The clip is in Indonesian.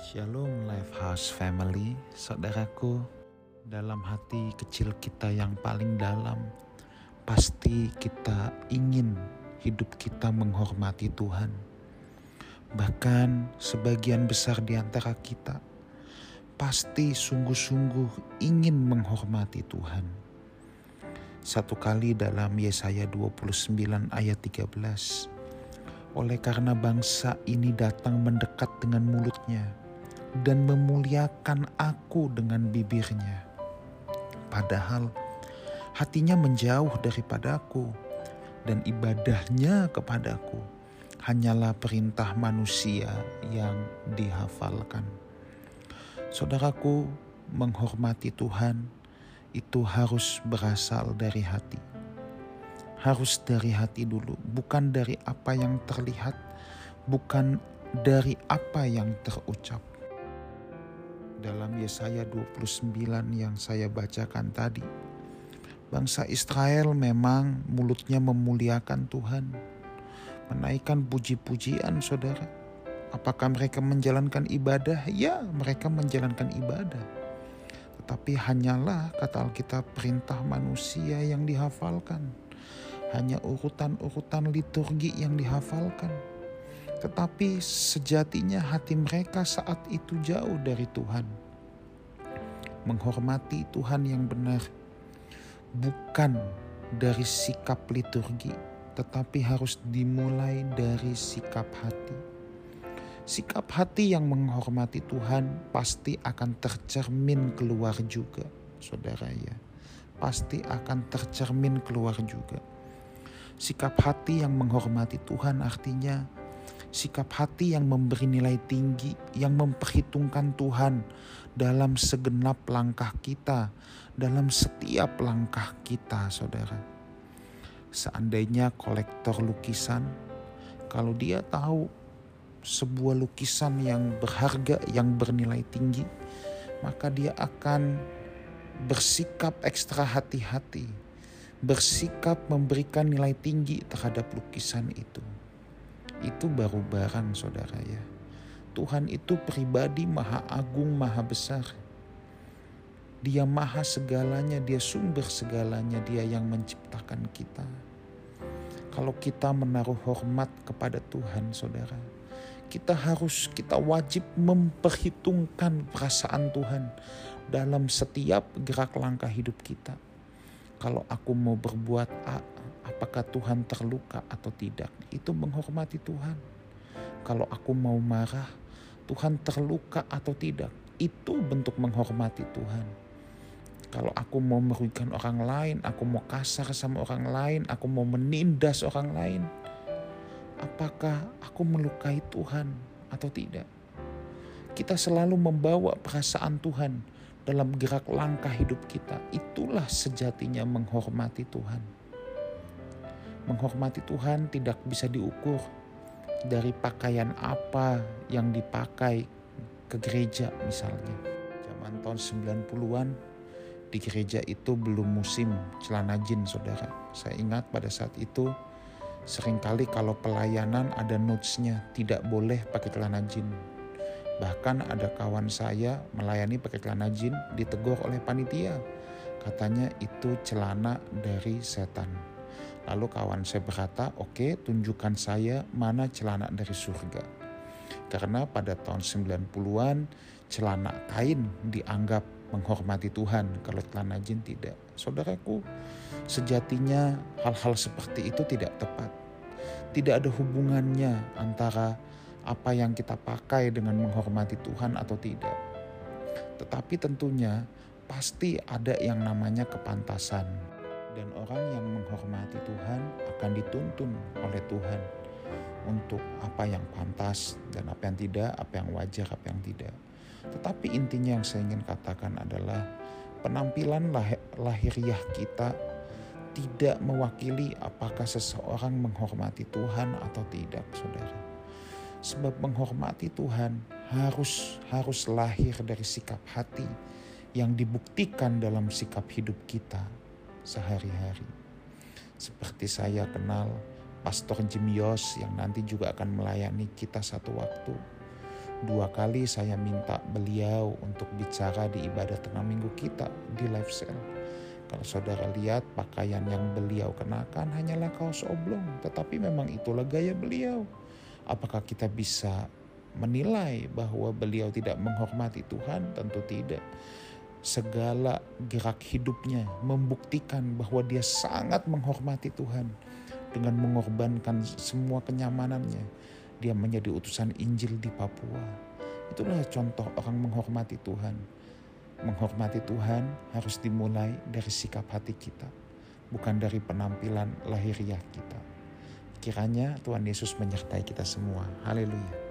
Shalom Lifehouse Family, saudaraku. Dalam hati kecil kita yang paling dalam, pasti kita ingin hidup kita menghormati Tuhan. Bahkan sebagian besar di antara kita pasti sungguh-sungguh ingin menghormati Tuhan. Satu kali dalam Yesaya 29 ayat 13, oleh karena bangsa ini datang mendekat dengan mulutnya dan memuliakan aku dengan bibirnya. Padahal hatinya menjauh daripadaku dan ibadahnya kepadaku hanyalah perintah manusia yang dihafalkan. Saudaraku, menghormati Tuhan itu harus berasal dari hati. Harus dari hati dulu, bukan dari apa yang terlihat, bukan dari apa yang terucap. Dalam Yesaya 29 yang saya bacakan tadi, bangsa Israel memang mulutnya memuliakan Tuhan, menaikkan puji-pujian saudara Apakah mereka menjalankan ibadah? Ya, mereka menjalankan ibadah. Tetapi hanyalah kata Alkitab perintah manusia yang dihafalkan. Hanya urutan-urutan liturgi yang dihafalkan. Tetapi sejatinya hati mereka saat itu jauh dari Tuhan. Menghormati Tuhan yang benar bukan dari sikap liturgi, tetapi harus dimulai dari sikap hati sikap hati yang menghormati Tuhan pasti akan tercermin keluar juga, saudara ya. Pasti akan tercermin keluar juga. Sikap hati yang menghormati Tuhan artinya sikap hati yang memberi nilai tinggi, yang memperhitungkan Tuhan dalam segenap langkah kita, dalam setiap langkah kita, saudara. Seandainya kolektor lukisan, kalau dia tahu sebuah lukisan yang berharga, yang bernilai tinggi, maka dia akan bersikap ekstra hati-hati, bersikap memberikan nilai tinggi terhadap lukisan itu. Itu baru barang saudara ya. Tuhan itu pribadi maha agung, maha besar. Dia maha segalanya, dia sumber segalanya, dia yang menciptakan kita. Kalau kita menaruh hormat kepada Tuhan saudara, kita harus, kita wajib memperhitungkan perasaan Tuhan dalam setiap gerak langkah hidup kita. Kalau aku mau berbuat A, apakah Tuhan terluka atau tidak? Itu menghormati Tuhan. Kalau aku mau marah, Tuhan terluka atau tidak? Itu bentuk menghormati Tuhan. Kalau aku mau merugikan orang lain, aku mau kasar sama orang lain, aku mau menindas orang lain, apakah aku melukai Tuhan atau tidak. Kita selalu membawa perasaan Tuhan dalam gerak langkah hidup kita. Itulah sejatinya menghormati Tuhan. Menghormati Tuhan tidak bisa diukur dari pakaian apa yang dipakai ke gereja misalnya. Zaman tahun 90-an di gereja itu belum musim celana jin saudara. Saya ingat pada saat itu Seringkali kalau pelayanan ada notesnya tidak boleh pakai celana jin. Bahkan ada kawan saya melayani pakai celana jin ditegur oleh panitia. Katanya itu celana dari setan. Lalu kawan saya berkata, oke okay, tunjukkan saya mana celana dari surga. Karena pada tahun 90-an celana kain dianggap menghormati Tuhan, kalau celana jin tidak. Saudaraku, sejatinya hal-hal seperti itu tidak tepat. Tidak ada hubungannya antara apa yang kita pakai dengan menghormati Tuhan atau tidak. Tetapi tentunya pasti ada yang namanya kepantasan. Dan orang yang menghormati Tuhan akan dituntun oleh Tuhan untuk apa yang pantas dan apa yang tidak, apa yang wajar, apa yang tidak. Tetapi intinya yang saya ingin katakan adalah penampilan lahiriah kita tidak mewakili apakah seseorang menghormati Tuhan atau tidak, saudara. Sebab menghormati Tuhan harus harus lahir dari sikap hati yang dibuktikan dalam sikap hidup kita sehari-hari. Seperti saya kenal Pastor Jim Yos yang nanti juga akan melayani kita satu waktu Dua kali saya minta beliau untuk bicara di ibadah tengah minggu kita di live cell. Kalau saudara lihat pakaian yang beliau kenakan hanyalah kaos oblong, tetapi memang itulah gaya beliau. Apakah kita bisa menilai bahwa beliau tidak menghormati Tuhan? Tentu tidak. Segala gerak hidupnya membuktikan bahwa dia sangat menghormati Tuhan dengan mengorbankan semua kenyamanannya dia menjadi utusan Injil di Papua. Itulah contoh orang menghormati Tuhan. Menghormati Tuhan harus dimulai dari sikap hati kita, bukan dari penampilan lahiriah kita. Kiranya Tuhan Yesus menyertai kita semua. Haleluya.